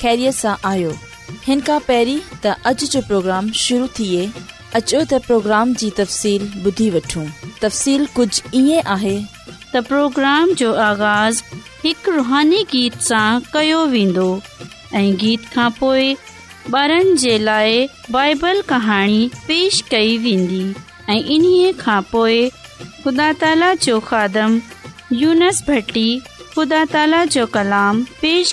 ख़ैरीअ सां आयो हिन खां पहिरीं त अॼु जो प्रोग्राम शुरू थिए अचो त प्रोग्राम जी तफ़सील ॿुधी वठूं तफ़सील कुझु ईअं आहे تا پروگرام जो आगाज़ हिकु रुहानी गीत सां कयो वेंदो ऐं गीत खां पोइ ॿारनि जे लाइ बाइबल कहाणी पेश कई वेंदी ऐं इन्हीअ खां خدا ख़ुदा جو जो खादम यूनस भट्टी ख़ुदा جو जो कलाम पेश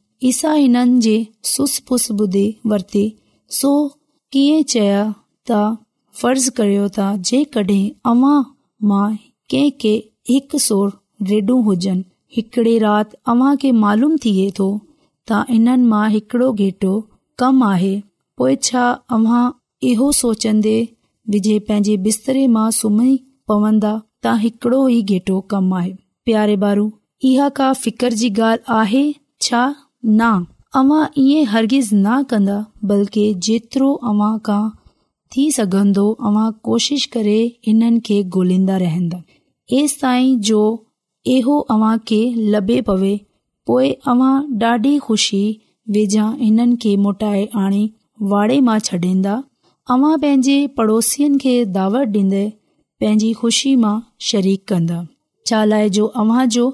फर्ज़ करियो त इन्हनि मां हिकड़ो घेटो कम आहे पोइ छा अव्हां इहो सोचन्दे विझे पंहिंजे बिस्तरे मां सुम्ही पवंदा त हिकड़ो ई गेटो कम आहे प्यारे बारू इहा का फितर जी ॻाल्हि आहे छा अव्हां ईअं हर्गिज़ न कंदा बल्कि जेतिरो अव्हां खां थी सघंदो अव्हां कोशिशि करे हिननि खे गोल्हंदा रहंदा एस ताईं जो इहो अव्हांखे लभे पवे पोइ अव्हां ॾाढी खु़शी वेझा हिननि खे मोटाए आणे वाड़े मां छ्न्दा अवां पंहिंजे पड़ोसियुनि खे दावत डि॒न्दे पंहिंजी खु़शी मां शरीक कन्दा शाला जो अव्हां जो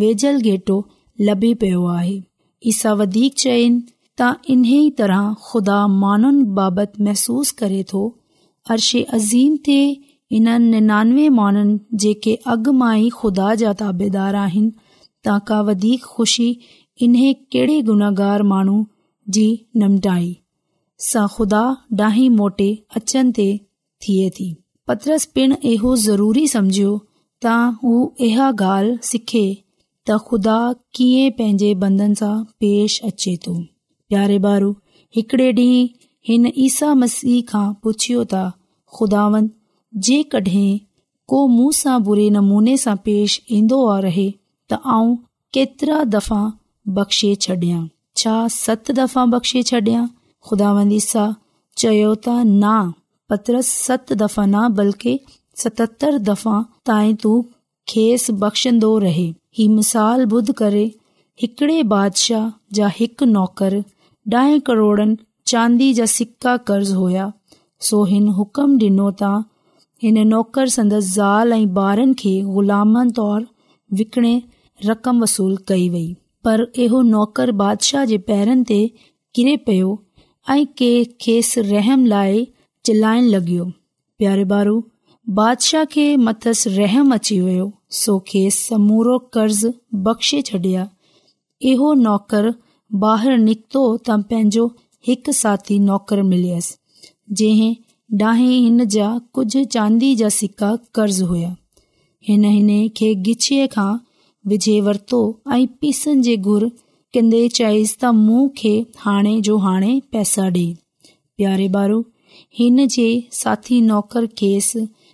वेझल घेटो लभी पियो आहे ईसा वधीक चइनि त इन्हीअ तरह खुदा माण्हुनि बाबति महसूस करे थो अर्शे अज़ीम ते इन्हनि निनानवे माण्हुनि जेके अॻु मां ई खुदा जा ताबेदार आहिनि ता का वधीक खु़शी इन्हे कहिड़े गुनाहगार माण्हू जी निमटाई सां ख़ुदा ॾाही मोटे अचनि ते थिए थी पत्रस पिण इहो ज़रूरी समझियो त हू इहा ॻाल्हि सिखे त खुदा कीअं पंहिंजे बंदन सां पेश अचे तो प्यारे बारू हिकड़े डी हिन ईसा मसीह खां पुछियो ता ख़ुदावन जेके को मुंहं सां बुरे नमूने सां पेश इन्दो रहे त आउं केतरा दफ़ा बख़्शे छडां छा सत दफ़ा बख़्शे छडयां खुदावंदीसा चयो त न पत्र सत दफ़ा न बल्कि सततर दफ़ा ताईं तू खेसि बख़्शंदो रहे ही मिसाल ॿुध करे हिकड़े बादशाह जा हिकु नौकर ॾह करोड़न चांदी जा सिका कर्ज़ हुया सो हिन हुकम डि॒नो त हिन नौकर संदसि ज़ाल ऐं बा॒रनि खे ग़ुलामन तोर विकणे रक़म वसूल कई वई पर इहो नौकर बादशाह जे पेरनि ते किरे पयो ऐं केस रहम लाइ चिलाइण लॻियो प्यारे बारू बादशाह खे मथस रहम अची वियो सो खेसि समूरो कर्ज़ बख़्शे छडि॒या इहो नौकर बीको त पंहिंजो हिकु साथी नौकर मिलस हिन जा कुझ चांदी जा सिका कर्ज़ हुया हिन खे गिचीअ खां विझे वर्तो ऐ पीसनि जे घुर कन्ने चयसि त मोह खे हाणे जो हाणे पैसा डे॒ प्यारे बारो हिन जे साथी नौकर खेसि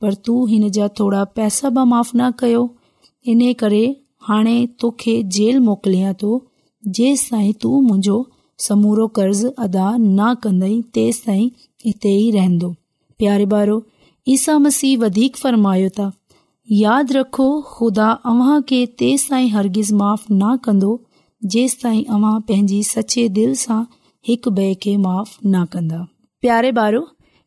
पर तू हिन जा थोरा पैसा माफ़ न कयो इन करे मुंहिंजो कर्ज़ अदा न रहंदो प्यारे ॿारो ईसा मसीह वधीक फरमायो ताईं हरगिज़ माफ़ न कंदो ताईं पंहिंजी दिलि सां हिकु माफ़ न कंदा ॿारो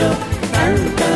show.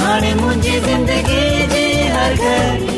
हाणे मुंहिंजी ज़िंदगी जी हर घड़ी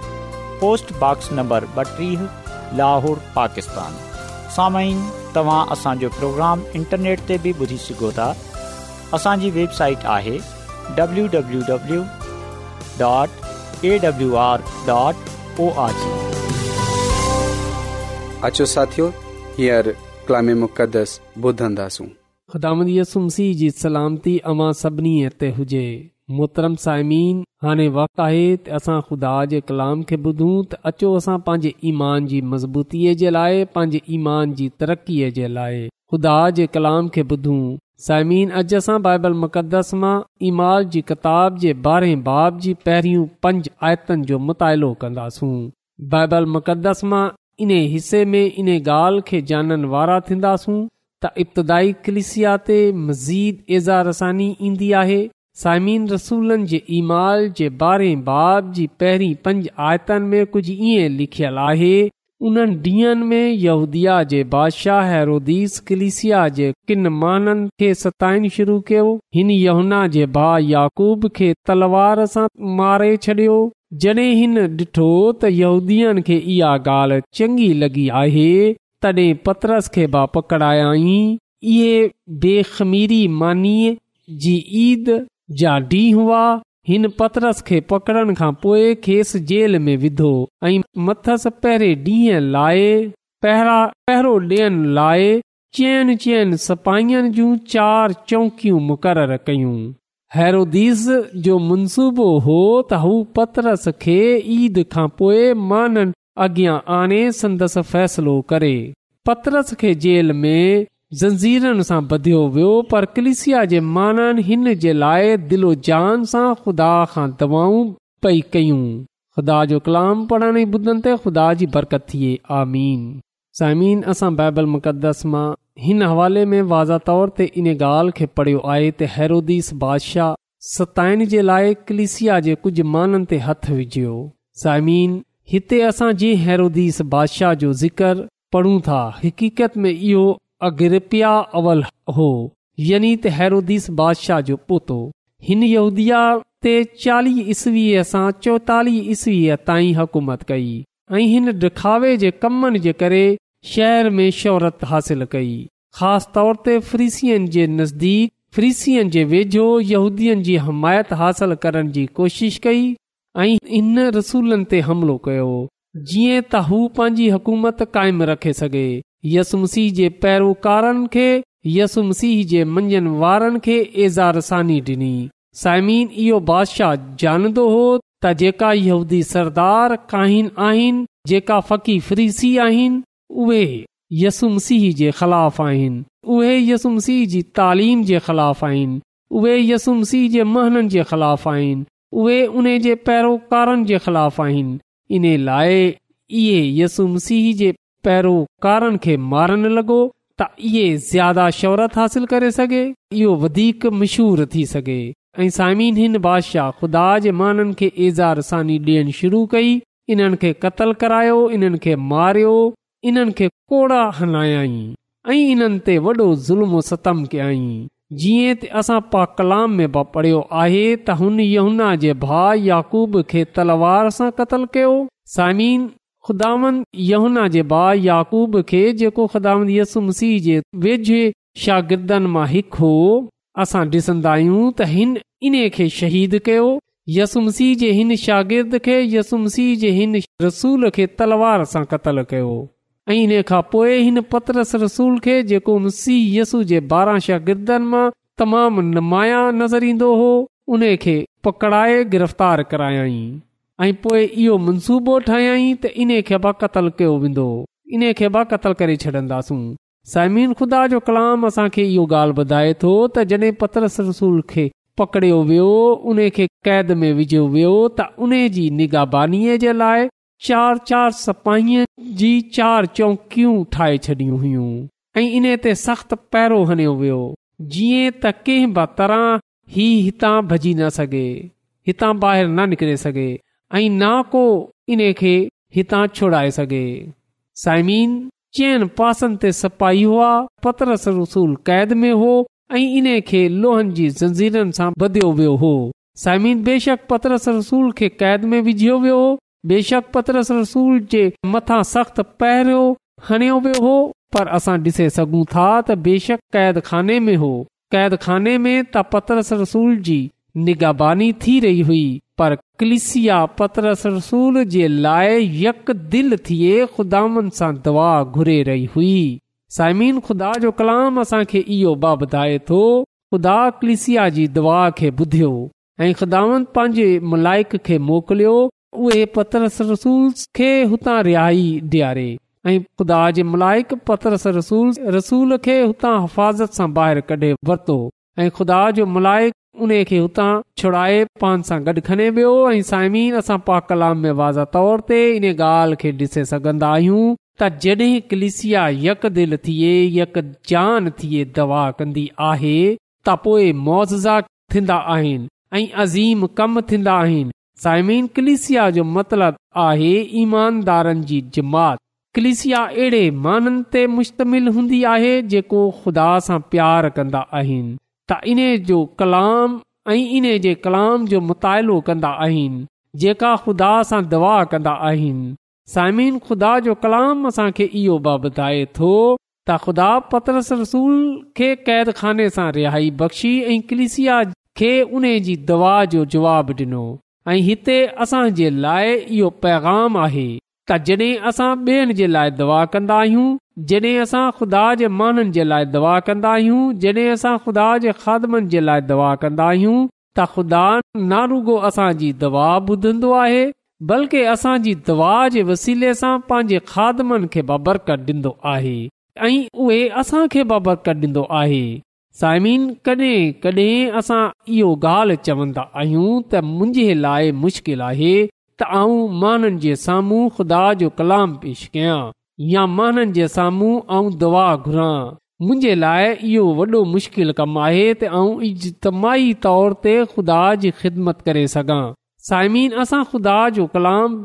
post number number Lahore Pakistan Pakistan سامعين توا اسا جو پروگرام انٽرنيٽ تي به ٻڌي سگهو ٿا اسان جي ويب سائيٽ آهي www.awr.org اچو ساتيو هيئر كلامي مقدس ٻڌنداسون خدامتي हाणे वक़्तु आहे त असां खुदा जे कलाम खे ॿुधूं त अचो असां पंहिंजे ईमान जी मज़बूतीअ जे लाइ पंहिंजे ईमान जी तरक़ीअ जे लाइ खुदा जे कलाम खे ॿुधूं साइमिन अॼु असां बाइबल मुक़दस मां ईमाल जी किताब जे ॿारहें बाब जी पहिरियों पंज आयतनि जो मुतालो कंदासूं बाइबल मुक़दस मां इन हिसे में इन ॻाल्हि खे ॼाणण वारा थींदासूं त इब्तिदाई कलिसिया ते मज़ीद एज़ारसानी ईंदी आहे साइमीन रसूलनि जे ईमाल जे बारे बाब जी पहिरीं पंज आयतन में कुझु ईअं लिखियलु आहे उन्हनि ॾींहनि में यहूदिया जे बादशाह हैरोदीस कलिसिया जे किन माननि खे सताइणु शुरू कयो हिन यहुना जे भाउ याकूब खे तलवार सां मारे छॾियो जॾहिं हिन ॾिठो त यहूदीअ खे इहा ॻाल्हि चङी लॻी आहे तॾहिं पतरस खे बा पकड़याई इहे बेखमीरी मानी जी ईद जा ॾींहं हुआ हिन पतरस खे पकड़नि खां पोइ खेसि जेल में विधो ऐं मथरस पहिरें ॾींहं लाइ पहिरां पहिरों ॾियनि लाइ चयनि चयनि सपाहियुनि जूं चार चौकियूं मुक़ररु कयूं हैरोदीस जो मनसूबो हो त हू पतरस खे ईद खां पोइ माननि अॻियां आणे संदसि फ़ैसिलो करे पतरस खे जेल में ज़ंजीरनि सां ॿधियो वियो पर कलिसिया जे माननि हिन जे लाइ दिलो जान सां ख़ुदा खां दवाऊं पई कयूं ख़ुदा जो कलाम पढ़ण जी ख़ुदा जी बरकत थिए आमीन साइमिन असां बाइबल मुक़दस मां हिन हवाले में वाज़ा तौर ते इन ॻाल्हि खे पढ़ियो आहे त हैरदीस बादशाह सताइन जे लाइ कलिसिया जे कुझु माननि ते हथु विझियो साइमीन हिते असां जीअं हैरोदीस बादशाह जो ज़िक्र पढ़ूं था हक़ीक़त में इहो अग्रिपिया अवल हो यनी त हैरोदीस बादशाह जो पोतो हिन यहूदि ते चालीह ईसवीअ सां चोहतालीह ईस्वीअ ताईं हुकूमत कई ऐं हिन ॾिखावे जे कमनि जे करे शहर में शोहरत हासिल कई ख़ासि तौर ते फ्रीसियन जे नज़दीक फ्रीसियन जे वेझो यहूदीअ जी हमायत हासिल करण जी कोशिश कई ऐं हिन रसूलनि ते हमिलो कयो जीअं त हू पंहिंजी हुकूमत कायम रखे सघे यसुमसीह जे पैरोकारनि खे यसुम सिंह जे मंझंदि खे एज़ारसानी ॾिनी साइमीन इहो बादशाह जानंदो हो त जेका यहूदी सरदार कहीन आहिनि जेका फ़क़ी फरीसी आहिनि उहे यसुम सिंह जे ख़िलाफ़ आहिनि उहे यसुम सिंह जी तालीम जे ख़िलाफ़ आहिनि उहे यसुम सिह जे महननि जे ख़िलाफ़ आहिनि उहे उन जे पैरोकारनि जे ख़िलाफ़ आहिनि इन लाइ इहे यसुम सिंह जे पहिरो कारनि खे मारणु लॻो त इहे ज़्यादा शोहरत हासिल करे सघे इहो वधीक मशहूरु थी सघे ऐं साइमन हिन बादशाह ख़ुदा जे माननि खे सानी ॾियणु शुरू कई इन्हनि खे क़तलु करायो इन्हनि खे मारियो इन्हनि खे कोड़ा हलायाई ऐं इन्हनि ते वॾो ज़ुल्म सतम कयई जीअं असां पा कलाम में पढ़ियो आहे त हुन यहुना जे भाउ याकूब खे तलवार सां कतल कयो सामीन ख़ुदांदहुना जे भाउ याक़ूब खे जेको ख़ुदांद यसुम मसीह जे वेझे शागिर्दनि मां हिकु हो असां ॾिसंदा आहियूं त हिन इन्हे खे शहीद कयो मसीह जे हिन शागिर्द खे यसु मसीह जे हिन रसूल खे तलवार सां क़तलु कयो ऐं हिन खां पोइ हिन पतरस रसूल खे जेको मसीह यसु जे ॿारहां शागिर्दनि मां तमामु नमाया नज़र ईंदो हो उन खे पकड़ाए गिरफ़्तार करायई ऐ पोए इहो मनसूबो ठाहियईं त इन खे ब॒ क़तलु कयो वेंदो इन्हे खे ॿ क़तलु करे छॾींदासूं समीन खुदा जो कलाम असां इहो ॻाल्हि ॿुधाए थो त जॾहिं रसूल खे पकड़ियो वियो उन खे कैद में विझियो वियो त उन जी जे लाइ चार चार सपाहीअ जी चार चौकियूं ठाहे छॾियूं हुयूं ऐं इन ते सख़्तु पहिरो हणियो वियो जीअं त कंहिं तरह ई हितां भॼी न सघे हितां ॿाहिरि न निकिरे सघे ऐं ना को इन इन्हे हितां छोड़ाए सघे साइमीन सपाई हुआ पतरस रसूल कैद में हो ऐं इन्हे वियो हो साइमीन बेशक पतरस रसूल खे क़ैद में विझियो वियो हो बेशक पतरस रसूल जे मथां सख़्त पहिरियो हणियो वियो हो पर असां ॾिसे सघूं था त बेशक क़ैद खाने में हो क़ैद खाने में त पतरस रसूल जी निगाबानी थी रही हुई पर कलिसिया पतरस रसूल यक दिल थिए घुरे रही हुई ख़ुदा जो कलाम इहो बुधाए थो ख़ुदा कलिसिया जी दुआ खे ॿुधियो ऐं ख़ुदावन पंहिंजे मलाइक खे मोकिलियो उहे पतरस रसूल खे हुतां रिहाई ॾियारे ऐं ख़ुदा जे मलाइक पतरस रसूल रसूल खे हफ़ाज़त सां ॿाहिरि वरतो ऐं ख़ुदा जो मलाइक उने खे हुतां छुड़ाए पान सां गॾु खणे वियो ऐं सायमिन पा कलाम में वाज़ा तौर ते इन ॻाल्हि खे डि॒से सघन्दा आहियूं त जॾहिं कलिसिया यक दिल थिए यक जान थिए दवा कन्दी आहे त पोइ थींदा आहिनि अज़ीम कम थींदा आहिनि कलिसिया जो मतलबु आहे ईमानदारनि जी जमात कलिसिया अहिड़े माननि ते मुश्तमिल हूंदी आहे जेको खुदा सां प्यार कंदा आहिनि त इन जो कलाम ऐं इन जे कलाम जो मुतालो कंदा आहिनि जेका ख़ुदा सां दवा कंदा आहिनि साइमन ख़ुदा जो कलाम असांखे इहो बि ॿुधाए थो त ख़ुदा पतरस रसूल खे खाने सां रिहाई बख़्शी ऐं क्लिसिया खे उन दवा जो जवाबु ॾिनो ऐं हिते असांजे लाइ इहो पैगाम आहे त जॾहिं असां ॿियनि जे लाइ दवा कंदा आहियूं जॾहिं असां ख़ुदा जे माननि जे लाइ दुआ कंदा आहियूं जॾहिं असां ख़ुदा जे खादमनि जे लाइ दुआ कंदा आहियूं त ख़ुदा नारुगो असांजी दवा ॿुधंदो आहे बल्कि असांजी दवा जे वसीले सां पंहिंजे खाधनि खे बबरकत ॾींदो आहे ऐं उहो असांखे ॾींदो आहे साइमिन कॾहिं कॾहिं असां इहो ॻाल्हि चवंदा आहियूं त मुंहिंजे लाइ मुश्किल आहे त आऊं मां साम्हूं ख़ुदा जो कलाम पेश कयां या मां साम्हूं ऐं दवा घुरां मुंहिंजे लाइ इहो वॾो मुश्किलु कमु आहे त ऐं इजतमाही तौर ते खु़दा जी ख़िदमत करे सघां साइमीन असां खुदा जो कलाम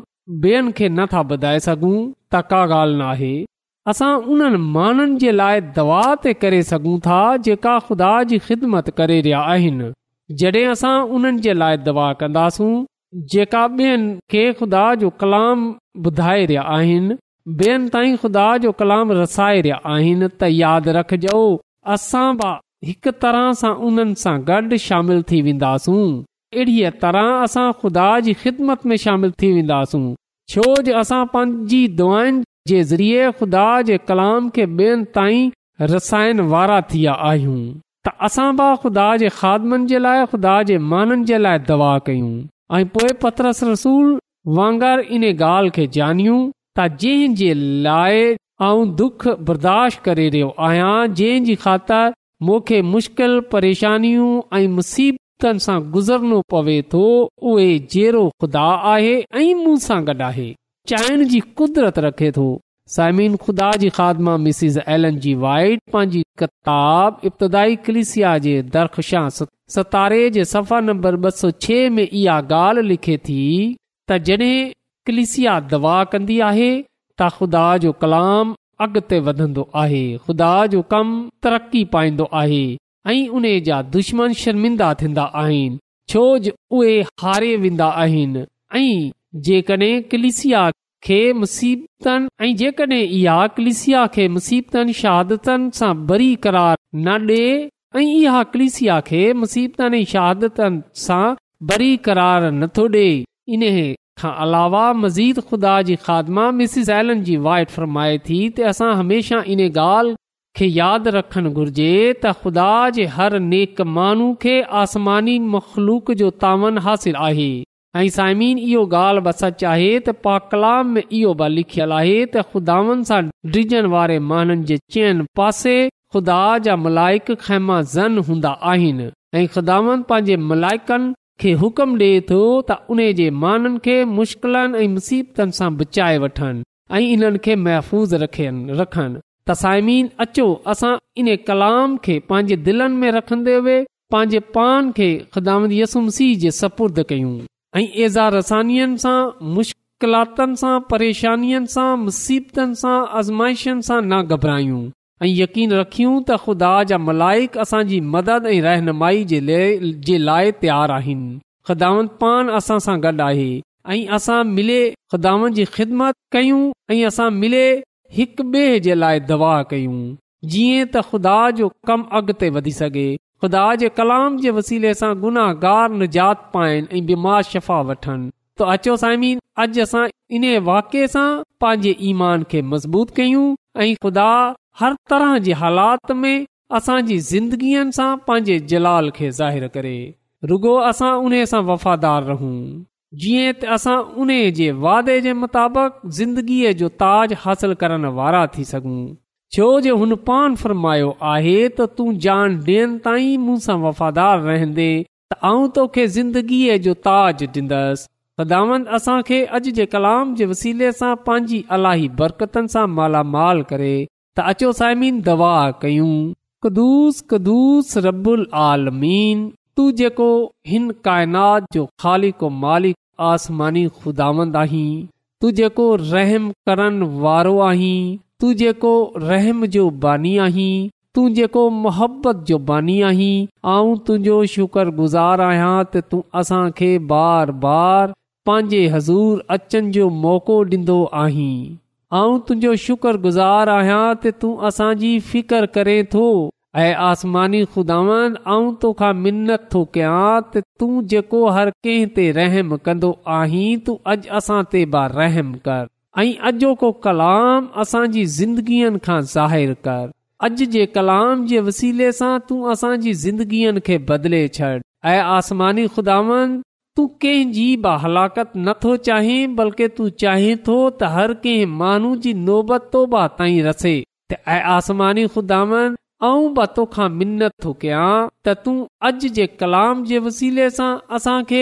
ॿियनि खे नथा ॿुधाए सघूं त का ॻाल्हि न आहे असां उन्हनि माण्हुनि जे लाइ दवा ते करे सघूं था जेका ख़ुदा जी ख़िदमत करे रहिया आहिनि जॾहिं असां उन्हनि जे लाइ दवा कंदासूं जेका ॿियनि खे ख़ुदा जो कलाम ॿुधाए रहिया आहिनि ॿियनि ताईं ख़ुदा जो कलाम रसाए रहिया आहिनि त यादि रखजो असां बि हिकु तरह सां उन्हनि सां गॾु शामिलु थी वेंदासूं अहिड़ीअ तरह असां ख़ुदा जी ख़िदमत में शामिल थी वेंदासीं छो जो असां पंहिंजी दुआनि जे ज़रिए ख़ुदा जे कलाम खे ॿियनि ताईं वारा थी आहियूं त असां बि ख़ुदा जे खादमनि जे लाइ ख़ुदा जे माननि जे लाइ दवा कयूं ऐं पोए पतरस रसूल इन ॻाल्हि खे त जंहिंजे लाइ ऐं दुख बर्दाश्त करे रहियो आहियां जंहिंजी ख़ातिर मुश्किल परेशानियूं गुज़रनो पवे थो गॾु आहे चइण जी कुदरत रखे थो साइमीन जी वाइट पंहिंजी किताब इब्तदाई कलिसिया सतारे जे सफ़ा नंबर ॿ सौ छह में इहा ॻाल्हि लिखे कलिसिया दवा कंदी आहे त ख़ुदा जो कलाम अॻिते वधंदो आहे खुदा जो कम तरक़ी पाईंदो आहे ऐं उन जा दुश्मन शर्मिंदा थींदा आहिनि छोज उहे हारे वेंदा आहिनि ऐं जेकॾहिं कलिसिया खे मुसीबतनि ऐं जेकॾहिं इहा कलिसिया खे मुसीबतनि शहादतनि सां बरी करार न ॾे ऐं इहा कलिसिया खे मुसीबतनि शहादतनि सां बरी करार नथो ॾे इन खां अलावा मज़ीद ख़ुदा जी ख़ादमा एलन जी वाइट फरमाए थी त असां हमेशह इन ॻाल्हि खे यादि रखणु घुर्जे त ख़ुदा जे हर नेक माण्हू खे आसमानी मखलूक जो तावन हासिल आहे ऐं साइमीन इहो ॻाल्हि बि सच आहे त पा कलाम में इहो बि लिखियलु आहे त ख़ुदानि सां ड्रिजनि वारे माण्हुनि जे चइनि पासे ख़ुदा जा मलाइक खैमा ज़न हूंदा आहिनि ऐं ख़ुदावनि पंहिंजे मलाइकनि खे हुकम ॾिए थो त उन जे माननि खे मुश्किलनि ऐं मुसीबतनि सां बचाए वठनि ऐं इन्हनि खे महफ़ूज़ रखियनि रखनि तसाइमीन अचो असां इन कलाम खे पंहिंजे दिलनि में रखंदे हुए पंहिंजे पान खे ख़िदाम यसुमसीह जे सपुर्द कयूं ऐं ऐज़ारस सां मुश्किलातनि सां परेशानियुनि सां मुसीबतनि सां आज़माइशनि सां न घबरायूं ऐं यकीन रखियूं त ख़ुदा जा मलाइक असांजी मदद ऐं रहनुमाई जे लाइ जे लाइ तयारु आहिनि ख़ुदा पान असां सां गॾु आहे ऐं असां मिले ख़ुदानि जी ख़िदमत कयूं ऐं असां मिले हिकु ॿिए जे लाइ दवा कयूं जीअं त ख़ुदा जो कमु अॻिते वधी सघे ख़ुदा जे कलाम जे वसीले सां गुनाहगार निजात पाइनि ऐं बीमार शफ़ा वठनि त अचो साइमीन अॼु असां इन वाके सां पंहिंजे ईमान खे मज़बूत कयूं ऐं ख़ुदा हर तरह जी हालात में असांजी ज़िंदगीअ सां पंहिंजे जलाल खे ज़ाहिरु करे रुगो असां उन सां वफ़ादार रहूं जीअं त असां उन जे वादे जे मुताबिक़ ज़िंदगीअ जो ताज हासिल करण वारा थी सघूं छो जो हुन पान फ़र्मायो आहे त तूं जान ॾियनि ताईं मूं सां वफ़ादार रहंदे त आऊं तोखे ज़िंदगीअ जो ताज ॾींदसि सदांद असांखे अॼु जे कलाम जे वसीले सां पंहिंजी अलाही बरकतनि सां मालामाल करे त अचो साइमीन दुआ कयूं कदुूस रबुल आलमीन तू जेको हिन काइनात जो ख़ालिक मालिक आसमानी ख़ुदावंद आहीं तू जेको रहम करण वारो आहीं तुंहिंजो रहम जो बानी आहीं तू जेको मुहबत जो बानी आहीं ऐं तुंहिंजो शुक्रगुज़ारु आहियां त तूं असांखे बार बार पंहिंजे हज़ूर अचनि जो मौक़ो ॾींदो आहीं आऊं तुंहिंजो शुक्रगुज़ार आहियां त तूं असांजी फिकर करें थो ऐं आसमानी खुदावन आऊं तोखा मिनत थो कयां त तूं जेको हर कंहिं ते रहम कंदो आहीं तू अॼु असां ते बा रहम कर ऐं अॼोको कलाम असांजी ज़िंदगीअ खां ज़ाहिरु कर अॼु जे कलाम जे वसीले सां तूं असांजी ज़िंदगीअ खे बदिले छॾ ऐं आसमानी खुदावन तूं कंहिंजी बा हलाक नथो चाहीं बल्कि तूं चाहें थो त हर कंहिं माण्हू जी नोबत तोबा ताईं रसे त ऐं आसमानी ख़ुदान ऐं ब तोखा मिनत थो कयां त तूं अॼु जे कलाम जे वसीले सां असांखे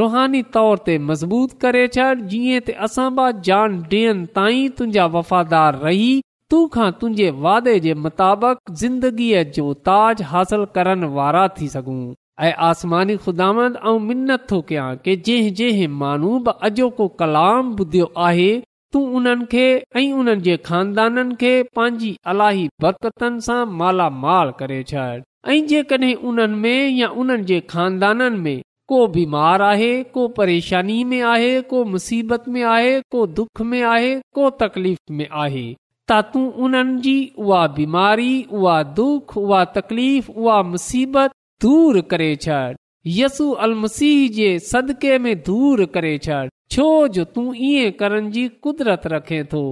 रुहानी तौर ते मज़बूत करे छॾ जीअं त असां बा जान ॾियनि ताईं तुंहिंजा वफ़ादार रही तूं खां तुंहिंजे वादे जे मुताबिक़ ज़िंदगीअ जो ताज हासिलु करण वारा थी सघूं ऐं आसमानी ख़ुदांद जंहिं जंहिं माण्हू बि अॼोको कलाम ॿुधियो आहे तू उन्हनि खे ऐं उन्हनि जे खानदाननि खे पंहिंजी अलाही बरतनि सां मालामाल करे छॾ ऐं जेकॾहिं उन्हनि में या उन्हनि जे खानदाननि में को बीमार आहे को परेशानी में आहे को मुसीबत में आहे को दुख में आहे को तकलीफ़ में आहे त तूं उन्हनि जी उहा बीमारी उहा दुख उहा तकलीफ़ उहा मुसीबत دور کرے چھڑ یسوع المسیح جي صدقے ۾ دور ڪري چھڑ ڇو جو تون ائين ڪرڻ جي قدرت رکي ٿو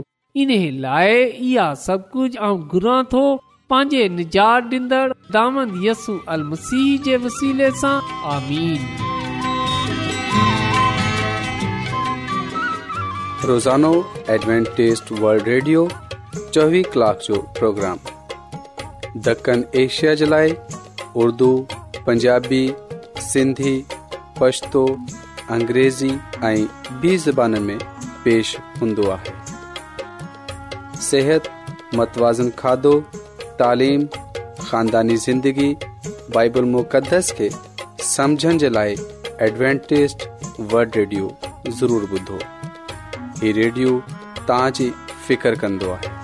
انهن کي لائے يا سڀ ڪجهه امون گراٿو پاجي نجا ڏندڙ دامن يسوع المسیح جي وسيلن سان آمين روزانو ॲڈوانٽيست ورلد ريڊيو 24 ڪلاڪ جو پروگرام دكن ايشيا جلائي اردو पंजाबी सिंधी پشتو अंग्रेज़ी ऐं बि ज़बान में पेश हूंदो आहे सिहत मतवाज़न खाधो तालीम ख़ानदानी ज़िंदगी बाइबु मुक़दस खे समुझण जे लाइ एडवेंटेस्ट वड रेडियो ज़रूरु ॿुधो ही रेडियो तव्हां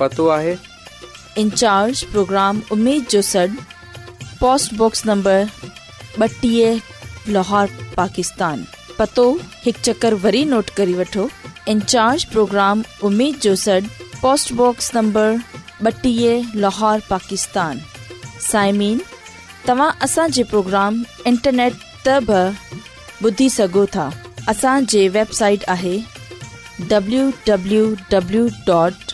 पतो आहे इंचार्ज प्रोग्राम उमेद जो सॾु पोस्टबॉक्स नंबर ॿटीह लाहौर पाकिस्तान पतो हिकु चक्कर वरी नोट करे वठो इंचार् प्रोग्राम उमेद जो सड पोस्टबॉक्स नंबर ॿटीह लाहौर पाकिस्तान साइमीन तव्हां असांजे प्रोग्राम इंटरनेट त बि ॿुधी सघो था असांजे वेबसाइट आहे W W W dot